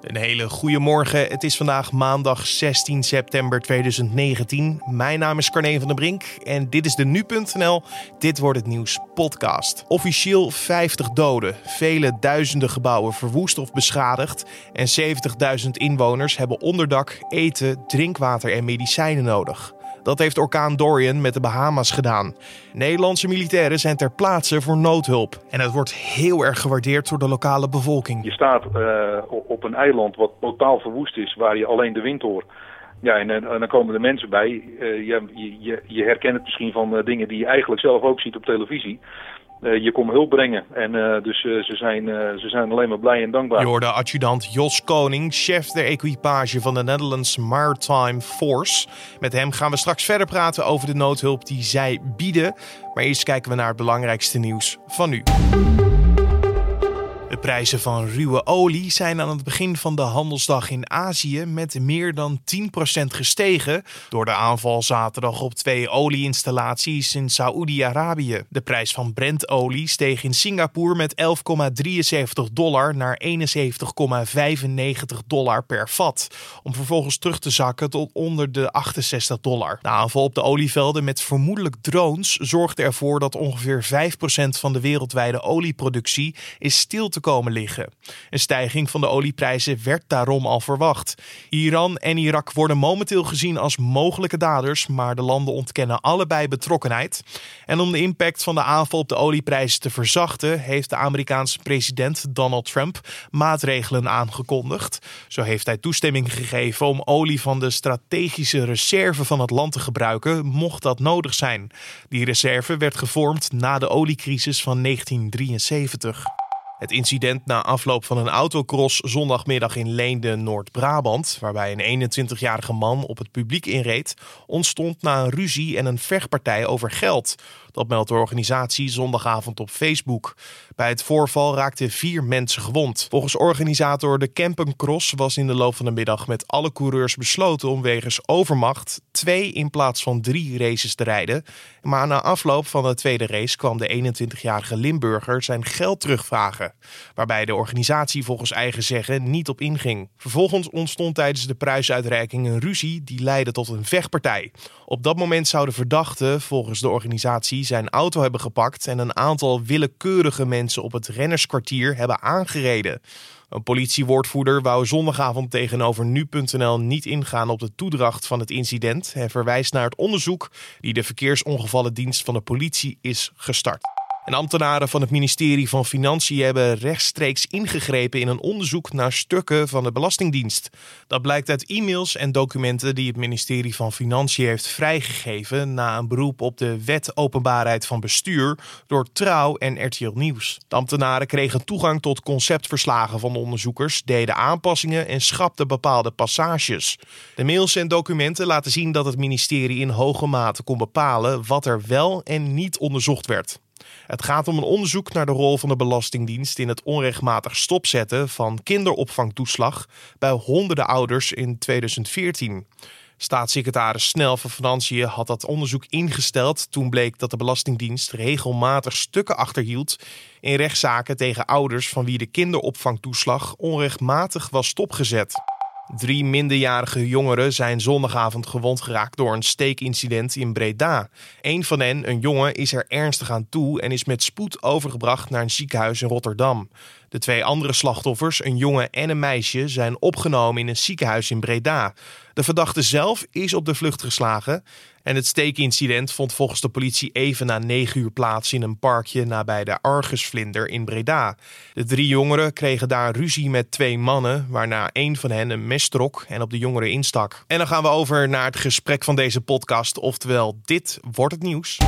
Een hele goede morgen. Het is vandaag maandag 16 september 2019. Mijn naam is Carne van der Brink en dit is de nu.nl Dit wordt het nieuws podcast. Officieel 50 doden, vele duizenden gebouwen verwoest of beschadigd en 70.000 inwoners hebben onderdak, eten, drinkwater en medicijnen nodig. Dat heeft orkaan Dorian met de Bahama's gedaan. Nederlandse militairen zijn ter plaatse voor noodhulp. En het wordt heel erg gewaardeerd door de lokale bevolking. Je staat uh, op een eiland wat totaal verwoest is, waar je alleen de wind hoort. Ja, en, en, dan komen er mensen bij. Uh, je, je, je, herkent het misschien van dingen die je eigenlijk zelf ook ziet op televisie. Uh, je komt hulp brengen. En uh, dus uh, ze, zijn, ze zijn alleen maar blij en dankbaar. Je adjudant Jos Koning, chef der equipage van de Netherlands Maritime Force. Met hem gaan we straks verder praten over de noodhulp die zij bieden. Maar eerst kijken we naar het belangrijkste nieuws van nu. De prijzen van ruwe olie zijn aan het begin van de handelsdag in Azië met meer dan 10% gestegen door de aanval zaterdag op twee olieinstallaties in Saoedi-Arabië. De prijs van Brentolie steeg in Singapore met 11,73 dollar naar 71,95 dollar per vat, om vervolgens terug te zakken tot onder de 68 dollar. De aanval op de olievelden met vermoedelijk drones zorgde ervoor dat ongeveer 5% van de wereldwijde olieproductie is stil te komen liggen. Een stijging van de olieprijzen werd daarom al verwacht. Iran en Irak worden momenteel gezien als mogelijke daders, maar de landen ontkennen allebei betrokkenheid. En om de impact van de aanval op de olieprijzen te verzachten, heeft de Amerikaanse president Donald Trump maatregelen aangekondigd. Zo heeft hij toestemming gegeven om olie van de strategische reserve van het land te gebruiken, mocht dat nodig zijn. Die reserve werd gevormd na de oliecrisis van 1973. Het incident na afloop van een autocross zondagmiddag in Leende, Noord-Brabant, waarbij een 21-jarige man op het publiek inreed, ontstond na een ruzie en een vechtpartij over geld. Dat meldt de organisatie zondagavond op Facebook. Bij het voorval raakten vier mensen gewond. Volgens organisator de Camping was in de loop van de middag met alle coureurs besloten om wegens overmacht twee in plaats van drie races te rijden. Maar na afloop van de tweede race kwam de 21-jarige Limburger zijn geld terugvragen. Waarbij de organisatie volgens eigen zeggen niet op inging. Vervolgens ontstond tijdens de prijsuitreiking een ruzie die leidde tot een vechtpartij. Op dat moment zouden verdachten volgens de organisatie zijn auto hebben gepakt en een aantal willekeurige mensen op het rennerskwartier hebben aangereden. Een politiewoordvoerder wou zondagavond tegenover nu.nl niet ingaan op de toedracht van het incident en verwijst naar het onderzoek die de verkeersongevallendienst van de politie is gestart. En ambtenaren van het ministerie van Financiën hebben rechtstreeks ingegrepen in een onderzoek naar stukken van de Belastingdienst. Dat blijkt uit e-mails en documenten die het ministerie van Financiën heeft vrijgegeven na een beroep op de wet openbaarheid van bestuur door Trouw en RTL Nieuws. De ambtenaren kregen toegang tot conceptverslagen van de onderzoekers, deden aanpassingen en schrapten bepaalde passages. De mails en documenten laten zien dat het ministerie in hoge mate kon bepalen wat er wel en niet onderzocht werd. Het gaat om een onderzoek naar de rol van de Belastingdienst in het onrechtmatig stopzetten van kinderopvangtoeslag bij honderden ouders in 2014. Staatssecretaris Snel van Financiën had dat onderzoek ingesteld toen bleek dat de Belastingdienst regelmatig stukken achterhield in rechtszaken tegen ouders van wie de kinderopvangtoeslag onrechtmatig was stopgezet. Drie minderjarige jongeren zijn zondagavond gewond geraakt door een steekincident in Breda. Een van hen, een jongen, is er ernstig aan toe en is met spoed overgebracht naar een ziekenhuis in Rotterdam. De twee andere slachtoffers, een jongen en een meisje, zijn opgenomen in een ziekenhuis in Breda. De verdachte zelf is op de vlucht geslagen. En het steekincident vond volgens de politie even na negen uur plaats in een parkje nabij de Argusvlinder in Breda. De drie jongeren kregen daar ruzie met twee mannen, waarna een van hen een mes trok en op de jongeren instak. En dan gaan we over naar het gesprek van deze podcast, oftewel dit wordt het nieuws.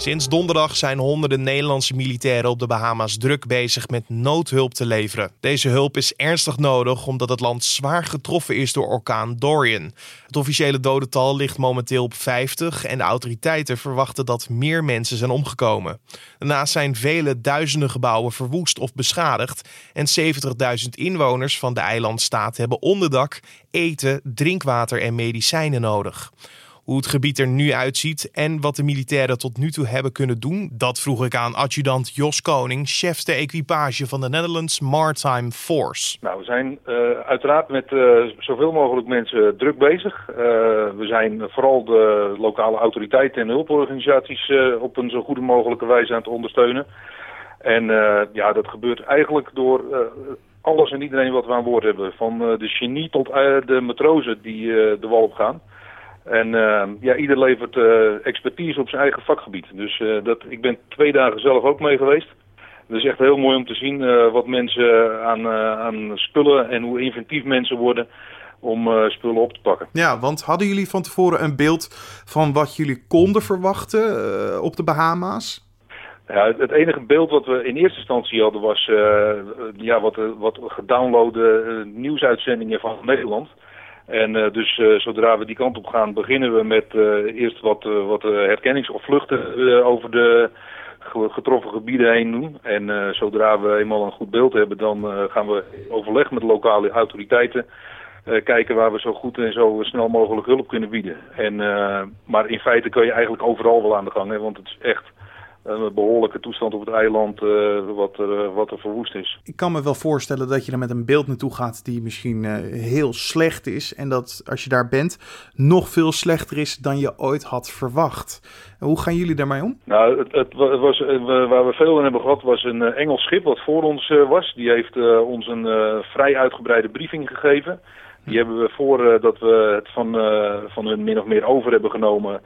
Sinds donderdag zijn honderden Nederlandse militairen op de Bahama's druk bezig met noodhulp te leveren. Deze hulp is ernstig nodig omdat het land zwaar getroffen is door orkaan Dorian. Het officiële dodental ligt momenteel op 50 en de autoriteiten verwachten dat meer mensen zijn omgekomen. Daarnaast zijn vele duizenden gebouwen verwoest of beschadigd en 70.000 inwoners van de eilandstaat hebben onderdak, eten, drinkwater en medicijnen nodig. Hoe het gebied er nu uitziet en wat de militairen tot nu toe hebben kunnen doen, dat vroeg ik aan adjudant Jos Koning, chef de equipage van de Netherlands Maritime Force. Nou, we zijn uh, uiteraard met uh, zoveel mogelijk mensen druk bezig. Uh, we zijn vooral de lokale autoriteiten en hulporganisaties op een zo goede mogelijke wijze aan het ondersteunen. En ja, dat gebeurt eigenlijk door alles en iedereen wat we aan boord hebben. Van de genie tot de matrozen die de wal op gaan. En uh, ja, ieder levert uh, expertise op zijn eigen vakgebied. Dus uh, dat, ik ben twee dagen zelf ook mee geweest. Het is echt heel mooi om te zien wat mensen aan, aan spullen en hoe inventief mensen worden om spullen op te pakken. Ja, want hadden jullie van tevoren een beeld van wat jullie konden verwachten op de Bahama's? Ja, het enige beeld wat we in eerste instantie hadden was ja, wat, wat gedownloade nieuwsuitzendingen van Nederland. En uh, dus uh, zodra we die kant op gaan, beginnen we met uh, eerst wat, wat herkennings- of vluchten over de getroffen gebieden heen doen. En zodra we eenmaal een goed beeld hebben, dan gaan we overleg met lokale autoriteiten. kijken waar we zo goed en zo snel mogelijk hulp kunnen bieden. En, maar in feite kun je eigenlijk overal wel aan de gang, hè, want het is echt een behoorlijke toestand op het eiland uh, wat, er, uh, wat er verwoest is. Ik kan me wel voorstellen dat je er met een beeld naartoe gaat die misschien uh, heel slecht is. En dat als je daar bent nog veel slechter is dan je ooit had verwacht. Hoe gaan jullie daarmee om? Nou, het, het was, waar we veel in hebben gehad was een Engels schip wat voor ons was. Die heeft ons een vrij uitgebreide briefing gegeven. Die hebben we voordat we het van, van hun min of meer over hebben genomen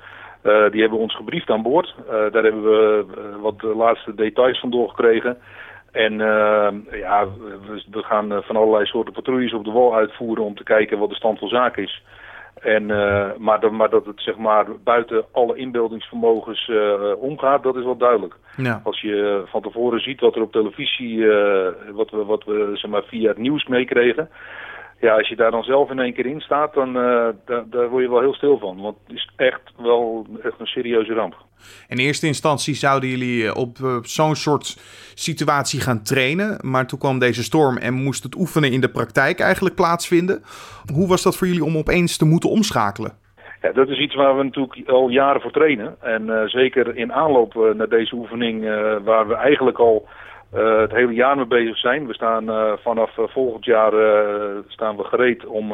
uh, die hebben ons gebriefd aan boord. Uh, daar hebben we uh, wat de laatste details van doorgekregen. En ja, we, we gaan van allerlei soorten patrouilles op de wal uitvoeren om te kijken wat de stand van zaken is. En, maar, dat, maar dat het zeg maar buiten alle inbeeldingsvermogens omgaat, dat is wel duidelijk. Ja. Als je van tevoren ziet wat er op televisie, wat we, wat we zeg maar, via het nieuws meekregen ja, als je daar dan zelf in één keer in staat, dan uh, daar, daar word je wel heel stil van. Want het is echt wel echt een serieuze ramp. In eerste instantie zouden jullie eh, op uh, zo'n soort situatie gaan trainen. Maar toen kwam deze storm en moest het oefenen in de praktijk eigenlijk plaatsvinden. Hoe was dat voor jullie om opeens te moeten omschakelen? Ja, dat is iets waar we natuurlijk al jaren voor trainen. En uh, zeker in aanloop naar deze oefening, waar we eigenlijk al uh, het hele jaar mee bezig zijn. We staan uh, vanaf uh, volgend jaar staan we gereed om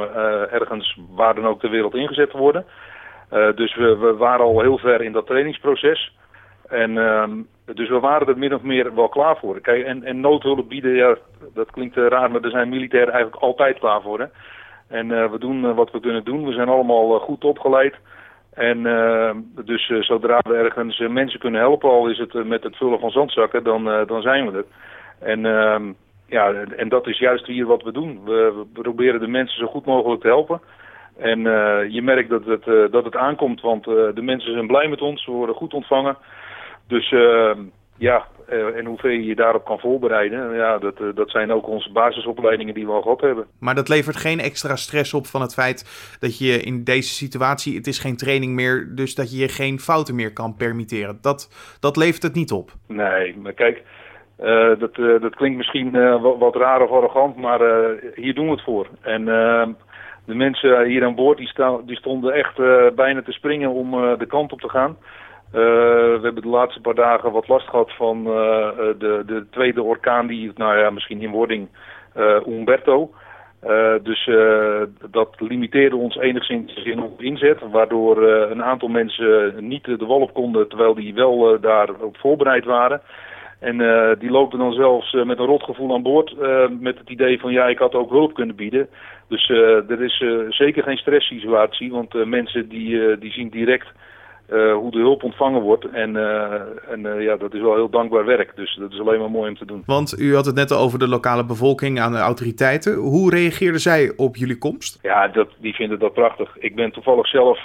ergens waar dan ook ter wereld ingezet te worden. dus we, we, waren al heel ver in dat trainingsproces. En ehm, dus we waren er min of meer wel klaar voor. Kijk, en, en noodhulp bieden, ja, dat klinkt raar, maar er zijn militairen eigenlijk altijd klaar voor. Hè? En we doen wat we kunnen doen. We zijn allemaal goed opgeleid. En uh, dus uh, zodra we ergens uh, mensen kunnen helpen, al is het met het vullen van zandzakken, dan, dan zijn we er. En, ehm, ja, en dat is juist hier wat we doen. We, we proberen de mensen zo goed mogelijk te helpen. En je merkt dat het, dat het aankomt, want de mensen zijn blij met ons, we worden goed ontvangen. Dus ehm, ja, uh, en hoeveel je je daarop kan voorbereiden, ja, dat, uh, dat zijn ook onze basisopleidingen die we al gehad hebben. Maar dat levert geen extra stress op van het feit dat je in deze situatie, het is geen training meer, dus dat je je geen fouten meer kan permitteren. Dat, dat levert het niet op. Nee, maar kijk, uh, dat, dat klinkt misschien wat, wat, raar of arrogant, maar hier doen we het voor. En de mensen hier aan boord die, sta, die stonden echt bijna te springen om de kant op te gaan. Uh, we hebben de laatste paar dagen wat last gehad van uh, de, de tweede orkaan die, nou ja, misschien in wording, uh, Umberto. dus dat limiteerde ons enigszins in onze inzet, waardoor een aantal mensen niet de wal op konden, terwijl die wel daarop voorbereid waren. En die lopen dan zelfs met een rotgevoel aan boord met het idee van ja, ik had ook hulp kunnen bieden. Dus er is zeker geen stresssituatie, want mensen die, die zien direct uh, hoe de hulp ontvangen wordt. En, uh, en uh, ja, dat is wel heel dankbaar werk. Dus dat is alleen maar mooi om te doen. Want u had het net over de lokale bevolking aan de autoriteiten. Hoe reageerden zij op jullie komst? Ja, dat, die vinden dat prachtig. Ik ben toevallig zelf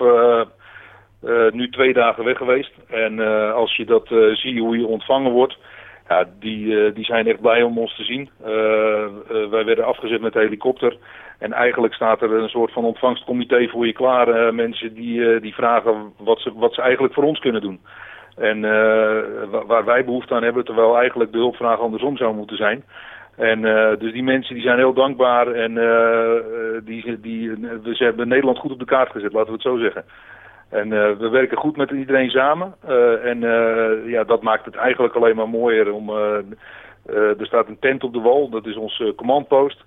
nu twee dagen weg geweest. En als je dat ziet, hoe je ontvangen wordt... Ja, die, die zijn echt blij om ons te zien. wij werden afgezet met de helikopter. En eigenlijk staat er een soort van ontvangstcomité voor je klaar. Mensen die, die vragen wat ze, wat ze eigenlijk voor ons kunnen doen. En waar wij behoefte aan hebben, terwijl eigenlijk de hulpvraag andersom zou moeten zijn. En dus die mensen die zijn heel dankbaar en die, die, ze hebben Nederland goed op de kaart gezet, laten we het zo zeggen. En we werken goed met iedereen samen. en ja, dat maakt het eigenlijk alleen maar mooier. Om, er staat een tent op de wal, dat is onze commandpost.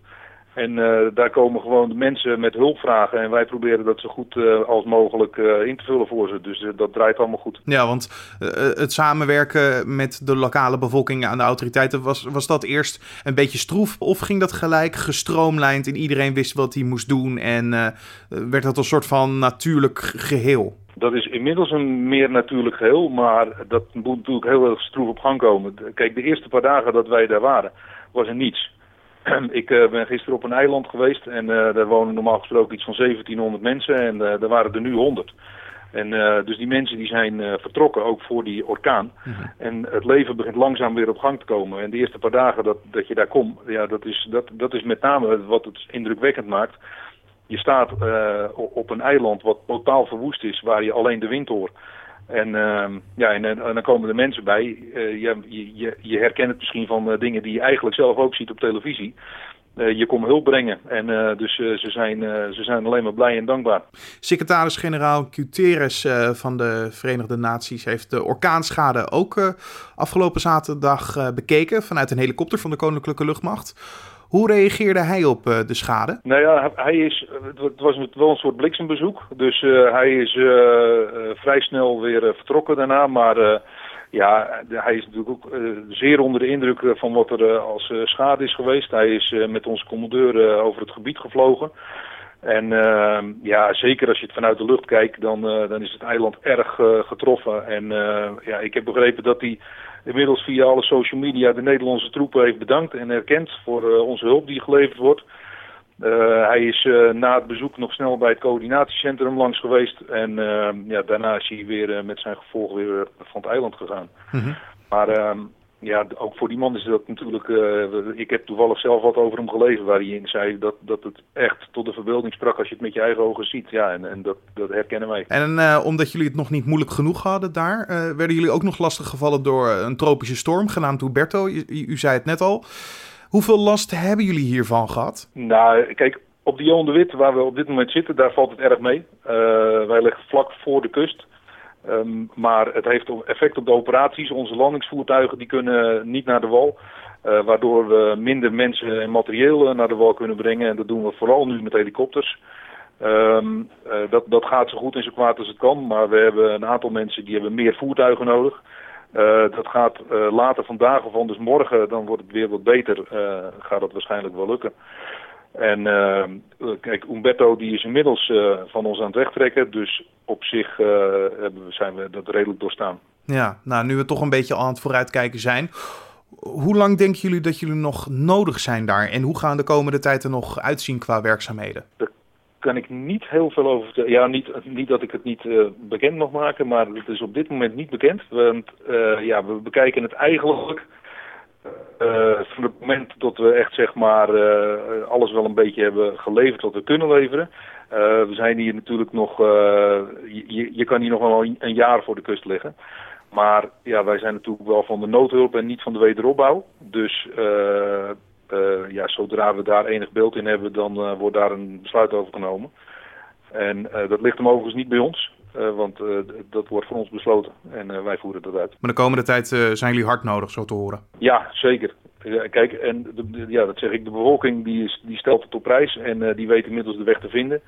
En uh, daar komen gewoon de mensen met hulp vragen. En wij proberen dat zo goed uh, als mogelijk uh, in te vullen voor ze. Dus dat draait allemaal goed. Ja, want het samenwerken met de lokale bevolking aan de autoriteiten... Was, was dat eerst een beetje stroef? Of ging dat gelijk gestroomlijnd en iedereen wist wat hij moest doen... en werd dat een soort van natuurlijk geheel? Dat is inmiddels een meer natuurlijk geheel, maar dat moet natuurlijk heel erg stroef op gang komen. Kijk, de eerste paar dagen dat wij daar waren, was er niets. ik uh, ben gisteren op een eiland geweest en uh, daar wonen normaal gesproken iets van 1700 mensen en uh, er waren er nu 100. En dus die mensen die zijn vertrokken, ook voor die orkaan. Mhm. En het leven begint langzaam weer op gang te komen. En de eerste paar dagen dat, dat je daar komt, ja, dat, is, dat, dat is met name wat het indrukwekkend maakt. Je staat op een eiland wat totaal verwoest is, waar je alleen de wind hoort. En, uh, ja, en, dan komen er mensen bij. Uh, je, je, je, herkent het misschien van uh, dingen die je eigenlijk zelf ook ziet op televisie. Uh, je komt hulp brengen. En dus ze, zijn, ze zijn alleen maar blij en dankbaar. Secretaris-generaal Guterres van de Verenigde Naties heeft de orkaanschade ook afgelopen zaterdag bekeken vanuit een helikopter van de Koninklijke Luchtmacht. Hoe reageerde hij op uh, de schade? Nou ja, hij is, het was wel een soort bliksembezoek. Dus uh, hij is vrij snel weer vertrokken daarna. Maar ja, hij is natuurlijk ook zeer onder de indruk van wat er als schade is geweest. Hij is met onze commandeur over het gebied gevlogen. En ja, zeker als je het vanuit de lucht kijkt, dan, dan is het eiland erg getroffen. En ja, ik heb begrepen dat hij inmiddels via alle social media de Nederlandse troepen heeft bedankt en erkend voor onze hulp die geleverd wordt. Hij is na het bezoek nog snel bij het coördinatiecentrum langs geweest. En ja, daarna is hij weer met zijn gevolg weer van het eiland gegaan. Mm -hmm. Maar ehm, ja, ook voor die man is dat natuurlijk. Uh, ik heb toevallig zelf wat over hem gelezen waar hij in zei dat, dat het echt tot de verbeelding sprak als je het met je eigen ogen ziet. Ja, en, en dat, dat herkennen wij. En uh, omdat jullie het nog niet moeilijk genoeg hadden daar, uh, werden jullie ook nog lastig gevallen door een tropische storm genaamd Huberto. U, u zei het net al. Hoeveel last hebben jullie hiervan gehad? Nou, kijk, op de Johan de Wit, waar we op dit moment zitten, daar valt het erg mee. wij liggen vlak voor de kust. Um, maar het heeft effect op de operaties. Onze landingsvoertuigen die kunnen niet naar de wal. Uh, waardoor we minder mensen en materieel naar de wal kunnen brengen. En dat doen we vooral nu met helikopters. Um, uh, dat, dat gaat zo goed en zo kwaad als het kan. Maar we hebben een aantal mensen die hebben meer voertuigen nodig. Uh, dat gaat later vandaag of anders morgen, dan wordt het weer wat beter. gaat dat waarschijnlijk wel lukken. En uh, kijk, Umberto die is inmiddels uh, van ons aan het wegtrekken. Dus op zich uh, zijn we dat redelijk doorstaan. Ja, nou nu we toch een beetje aan het vooruitkijken zijn. Hoe lang denken jullie dat jullie nog nodig zijn daar? En hoe gaan de komende tijd er nog uitzien qua werkzaamheden? Daar kan ik niet heel veel over vertellen. Ja, niet, niet dat ik het niet bekend mag maken, maar het is op dit moment niet bekend. Want ja, we bekijken het eigenlijk uh, van het moment dat we echt zeg maar uh, alles wel een beetje hebben geleverd wat we kunnen leveren. Uh, we zijn hier natuurlijk nog, je, je kan hier nog wel een jaar voor de kust liggen. Maar ja, wij zijn natuurlijk wel van de noodhulp en niet van de wederopbouw. Dus ja, zodra we daar enig beeld in hebben, dan wordt daar een besluit over genomen. En dat ligt hem overigens niet bij ons. Uh, want uh, dat wordt voor ons besloten en uh, wij voeren dat uit. Maar de komende tijd zijn jullie hard nodig, zo te horen. Ja, zeker. kijk, en de, ja, dat zeg ik, de bevolking die, die stelt het op prijs en die weet inmiddels de weg te vinden.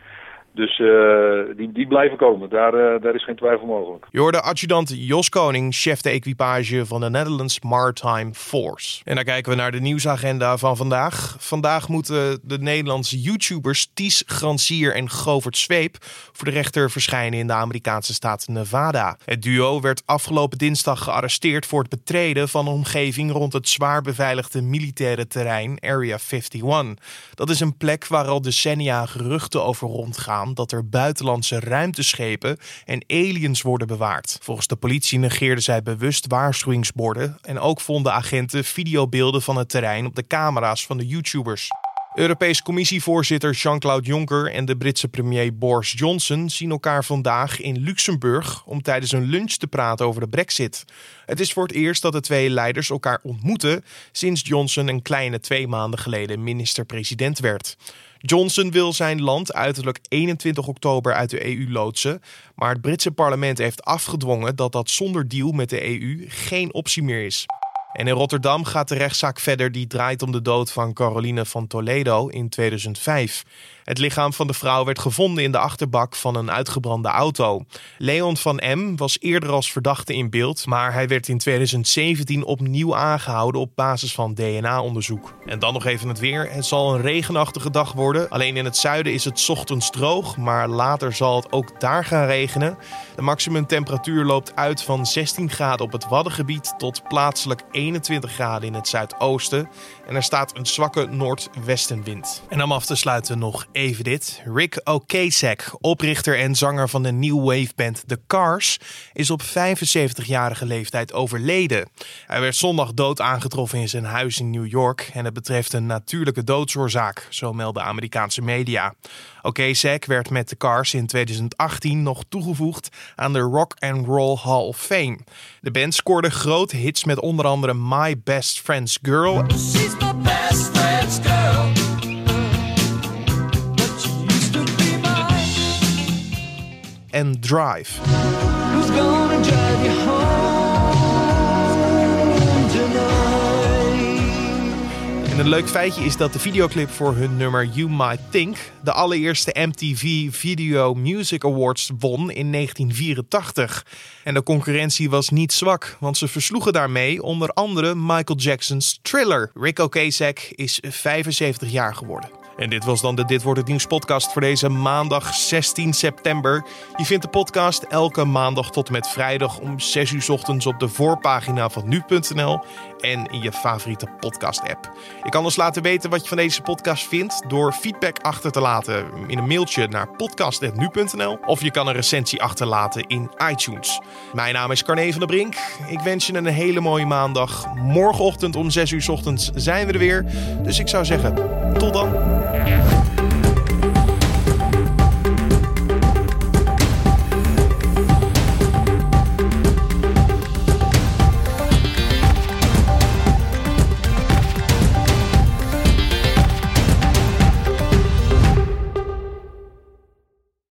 Dus uh, die, die blijven komen, daar, uh, daar is geen twijfel mogelijk. Je hoorde adjudant Jos Koning, chef de equipage van de Netherlands Maritime Force. En dan kijken we naar de nieuwsagenda van vandaag. Vandaag moeten de Nederlandse YouTubers Ties Gransier en Govert Zweep voor de rechter verschijnen in de Amerikaanse staat Nevada. Het duo werd afgelopen dinsdag gearresteerd voor het betreden van de omgeving rond het zwaar beveiligde militaire terrein Area 51. Dat is een plek waar al decennia geruchten over rondgaan dat er buitenlandse ruimteschepen en aliens worden bewaard. Volgens de politie negeerden zij bewust waarschuwingsborden en ook vonden agenten videobeelden van het terrein op de camera's van de YouTubers. Europese Commissievoorzitter Jean-Claude Juncker en de Britse premier Boris Johnson zien elkaar vandaag in Luxemburg om tijdens een lunch te praten over de Brexit. Het is voor het eerst dat de twee leiders elkaar ontmoeten sinds Johnson een kleine twee maanden geleden minister-president werd. Johnson wil zijn land uiterlijk 21 oktober uit de EU loodsen, maar het Britse parlement heeft afgedwongen dat dat zonder deal met de EU geen optie meer is. En in Rotterdam gaat de rechtszaak verder die draait om de dood van Caroline van Toledo in 2005. Het lichaam van de vrouw werd gevonden in de achterbak van een uitgebrande auto. Leon van M. was eerder als verdachte in beeld, maar hij werd in 2017 opnieuw aangehouden op basis van DNA-onderzoek. En dan nog even het weer. Het zal een regenachtige dag worden. Alleen in het zuiden is het ochtends droog, maar later zal het ook daar gaan regenen. De maximumtemperatuur loopt uit van 16 graden op het Waddengebied tot plaatselijk 21 graden in het zuidoosten. En er staat een zwakke noordwestenwind. En om af te sluiten nog even dit. Rick Ocasek, oprichter en zanger van de new wave band The Cars, is op 75-jarige leeftijd overleden. Hij werd zondag dood aangetroffen in zijn huis in New York en het betreft een natuurlijke doodsoorzaak, zo melden Amerikaanse media. Ocasek werd met The Cars in 2018 nog toegevoegd aan de Rock and Roll Hall of Fame. De band scoorde grote hits met onder andere My Best Friend's Girl. En Drive. En een leuk feitje is dat de videoclip voor hun nummer You Might Think de allereerste MTV Video Music Awards won in 1984. En de concurrentie was niet zwak, want ze versloegen daarmee onder andere Michael Jackson's Thriller. Rick Ocasek is 75 jaar geworden. En dit was dan de Dit Wordt Het Nieuws podcast voor deze maandag 16 september. Je vindt de podcast elke maandag tot en met vrijdag om 6 uur ochtends op de voorpagina van nu.nl en in je favoriete podcast app. Je kan ons laten weten wat je van deze podcast vindt door feedback achter te laten in een mailtje naar podcast.nu.nl of je kan een recensie achterlaten in iTunes. Mijn naam is Carne van der Brink. Ik wens je een hele mooie maandag. Morgenochtend om 6 uur ochtends zijn we er weer. Dus ik zou zeggen, tot dan.